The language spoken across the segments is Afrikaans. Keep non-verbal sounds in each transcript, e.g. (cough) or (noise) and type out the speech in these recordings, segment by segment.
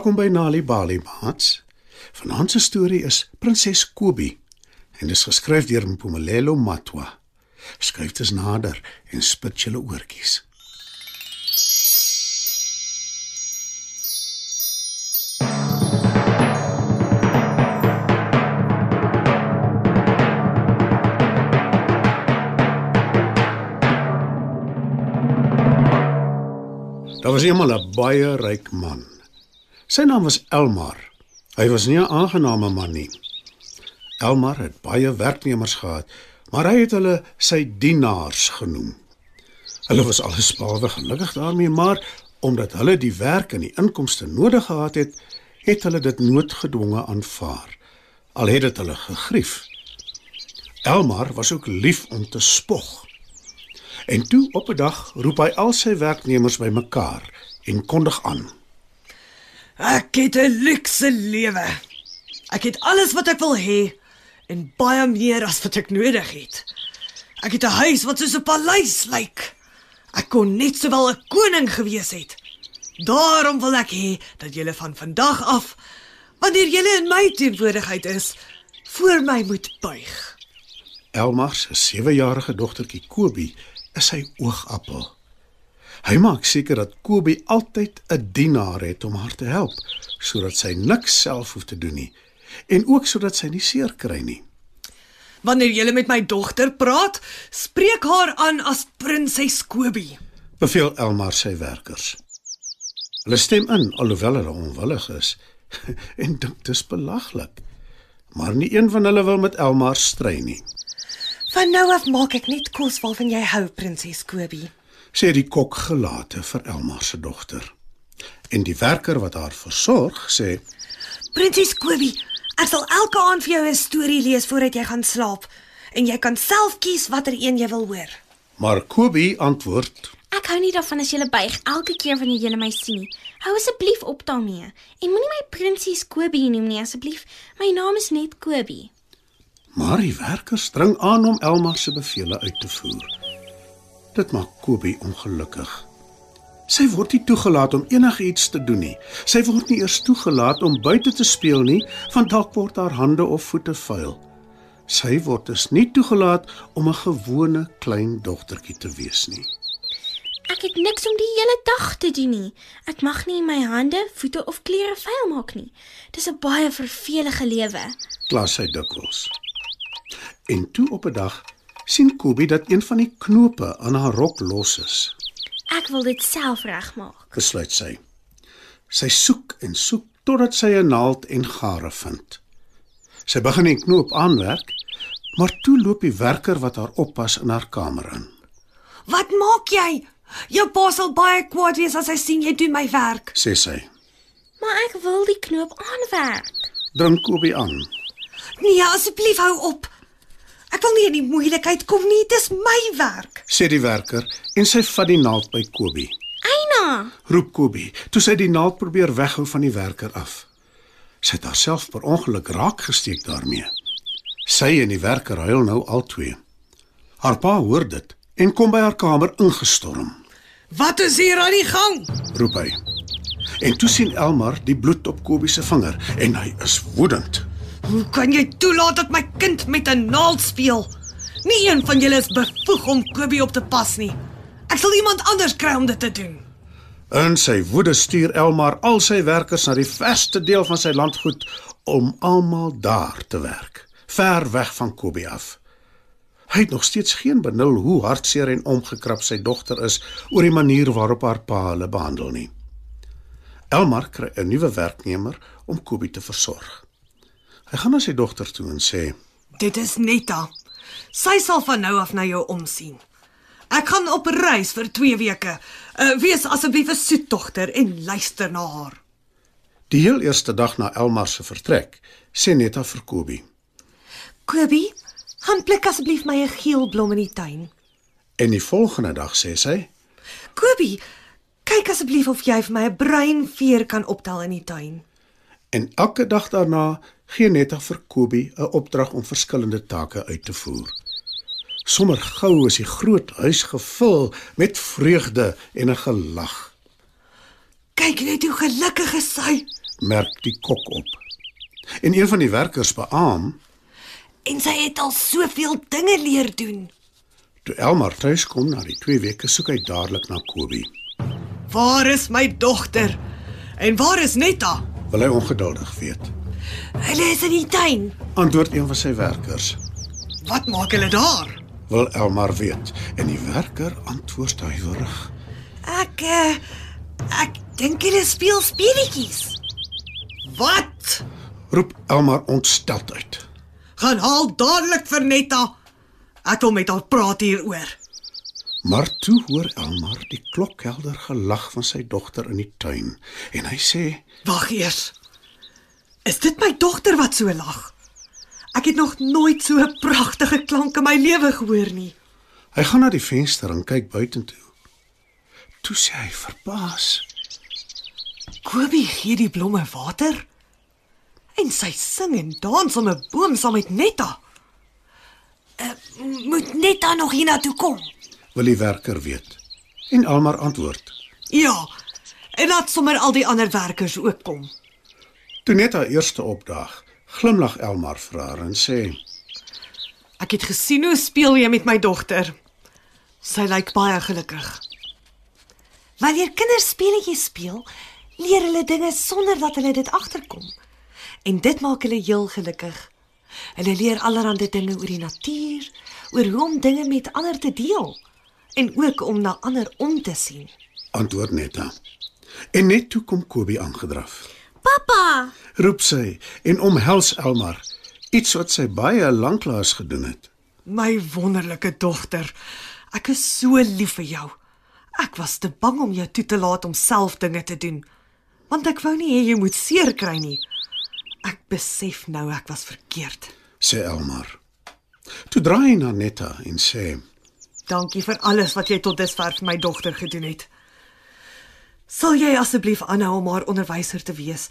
Welkom by Nali Bali Mats. Vanaand se storie is Prinses Kobi en dit is geskryf deur Mpumelelo Matwa. Skryf dit nader en spit julle oortjies. Daar was eendag 'n baie ryk man. Sy naam was Elmar. Hy was nie 'n aangename man nie. Elmar het baie werknemers gehad, maar hy het hulle sy dienaars genoem. Hulle was alles behalwe gelukkig daarmee, maar omdat hulle die werk en die inkomste nodig gehad het, het hulle dit noodgedwonge aanvaar. Al het dit hulle gegrief. Elmar was ook lief om te spog. En toe op 'n dag roep hy al sy werknemers bymekaar en kondig aan: Ek het 'n luukse lewe. Ek het alles wat ek wil hê en baie meer as wat ek nodig het. Ek het 'n huis wat soos 'n paleis lyk. Ek kon net sowel 'n koning gewees het. Daarom wil ek hê dat julle van vandag af wanneer julle in my teenwoordigheid is, voor my moet buig. Elmar se 7-jarige dogtertjie Kobie is sy oogappel. Hy maak seker dat Kobie altyd 'n dienaar het om haar te help, sodat sy niks self hoef te doen nie en ook sodat sy nie seer kry nie. Wanneer julle met my dogter praat, spreek haar aan as prinses Kobie. Beveel Elmar sy werkers. Hulle stem in alhoewel hulle onwillig is (laughs) en dink dit is belaglik. Maar nie een van hulle wil met Elmar stry nie. Van nou af maak ek net kos waarvan jy hou, prinses Kobie. Sê die kok gelate vir Elmar se dogter. En die werker wat haar versorg sê: Prinses Kobie, ek sal elke aand vir jou 'n storie lees voordat jy gaan slaap en jy kan self kies watter een jy wil hoor. Maar Kobie antwoord: Ek hou nie daarvan as jy buig elke keer wanneer jy my sien nie. Hou asseblief op daarmee. En moenie my prinses Kobie noem nie asseblief. My naam is net Kobie. Maar die werkers dring aan om Elmar se bevele uit te voer. Dit maak Kobie ongelukkig. Sy word nie toegelaat om enigiets te doen nie. Sy word nie eers toegelaat om buite te speel nie, want dalk word haar hande of voete vuil. Sy word dus nie toegelaat om 'n gewone klein dogtertjie te wees nie. Ek het niks om die hele dag te doen nie. Ek mag nie my hande, voete of klere vuil maak nie. Dis 'n baie vervelige lewe. Kla sy dikwels. En toe op 'n dag sien Kobie dat een van die knope aan haar rok los is. Ek wil dit self regmaak. besluit sy. Sy soek en soek totdat sy 'n naald en gare vind. Sy begin die knoop aanwerk, maar toe loop die werker wat haar oppas in haar kamer in. Wat maak jy? Jou pa sal baie kwaad wees as hy sien jy doen my werk. Sê sy. Maar ek wil die knoop aanwerk. Dring Kobie aan. Nee, asseblief hou op. Ek wil nie in die moeilikheid kom nie, dis my werk. Sê die werker en sy vat die naald by Kobie. Eina, Roep Kobie, toe sy die naald probeer weghou van die werker af. Sy het haarself per ongeluk raak gesteek daarmee. Sy en die werker huil nou albei. Haar pa hoor dit en kom by haar kamer ingestorm. Wat is hier aan die gang? roep hy. En toe sien Elmar die bloed op Kobie se vinger en hy is woedend. Hoe kan jy toelaat dat my kind met 'n naald speel? Nie een van julle is bevoeg om Kobie op te pas nie. Ek sal iemand anders kry om dit te doen. In sy woede stuur Elmar al sy werkers na die verste deel van sy landgoed om almal daar te werk, ver weg van Kobie af. Hy het nog steeds geen benul hoe hartseer en omgekrap sy dogter is oor die manier waarop haar pa hulle behandel nie. Elmar kry 'n nuwe werknemer om Kobie te versorg. Hy gaan na sy dogter toe en sê: Dit is Netta. Sy sal van nou af na jou omsien. Ek gaan op reis vir 2 weke. Uh, wees asseblief 'n soet dogter en luister na haar. Die heel eerste dag na Elmar se vertrek, sê Netta vir Kobie. Kobie, gaan pluk asseblief my 'n geel blom in die tuin. En die volgende dag sê sy: Kobie, kyk asseblief of jy vir my 'n bruin veer kan optel in die tuin. En elke dag daarna gee Netta vir Kobie 'n opdrag om verskillende take uit te voer. Sommer gou is die groot huis gevul met vreugde en 'n gelag. Kyk net hoe gelukkig is sy, merk die kok op. En een van die werkers beamoen En sy het al soveel dinge leer doen. toe Elmar tuis kom na die 2 weke soek hy dadelik na Kobie. Waar is my dogter? En waar is Netta? Wil hy ongeduldig weet. Hulle is in die tuin. Antwoord een van sy werkers. Wat maak hulle daar? Wil Elmar weet en die werker antwoord huiwerig. Ek uh, ek dink hulle speel speletjies. Wat? Roep Elmar ontsteld uit. Gaan haal dadelik vir Netta. Ek wil met haar praat hieroor. Maar toe hoor Elmar die klokhelder gelag van sy dogter in die tuin en hy sê: Wag eers. Is dit my dogter wat so lag? Ek het nog nooit so 'n pragtige klank in my lewe gehoor nie. Hy gaan na die venster en kyk buitentoe. Toe sê hy verbaas: Kobie gee die blomme water en sy sing en dans om 'n boom saam met Netta. Uh, moet Netta nog hiernatoe kom? Wil die werker weet. En Elmar antwoord: Ja. En laat sommer al die ander werkers ook kom. Toe net haar eerste opdag, glimlag Elmar vir haar en sê: Ek het gesien hoe speel jy met my dogter. Sy lyk baie gelukkig. Wanneer kinders speletjies speel, leer hulle dinge sonder dat hulle dit agterkom. En dit maak hulle heel gelukkig. Hulle leer allerlei dinge oor die natuur, oor hoe om dinge met ander te deel en ook om na ander om te sien. Antwoord Netta. En net toe kom Kobie aangedraf. Pappa, Roep sy en omhels Elmar, iets wat sy baie lanklaas gedoen het. My wonderlike dogter, ek is so lief vir jou. Ek was te bang om jou toe te laat om self dinge te doen, want ek wou nie hê jy moet seer kry nie. Ek besef nou ek was verkeerd. sê Elmar. Toe draai hy na Netta en sê: Dankie vir alles wat jy tot dusver vir my dogter gedoen het. Sal jy asseblief aanhou om haar onderwyser te wees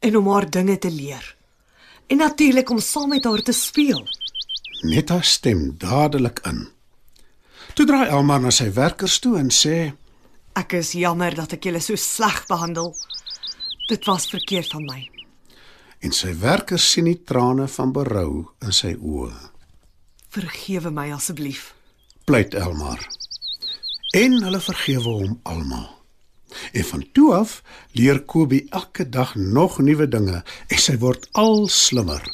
en om haar dinge te leer? En natuurlik om saam met haar te speel. Netta stem dadelik in. Toe draai Elmar na sy werkers toe en sê: Ek is jammer dat ek julle so sleg behandel. Dit was verkeerd van my. en sy werkers sien die trane van berou in sy oë. Vergewe my asseblief. Pleit Elmar. En hulle vergewe hom almal. En van toe af leer Kobie elke dag nog nuwe dinge en sy word al slimmer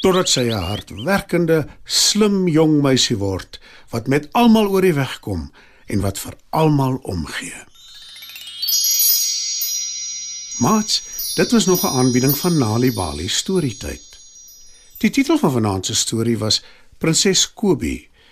totdat sy 'n hardwerkende, slim jong meisie word wat met almal oor die weg kom en wat vir almal omgee. Mats, dit was nog 'n aanbieding van Nali Bali Storytyd. Die titel van vanaand se storie was Prinses Kobie,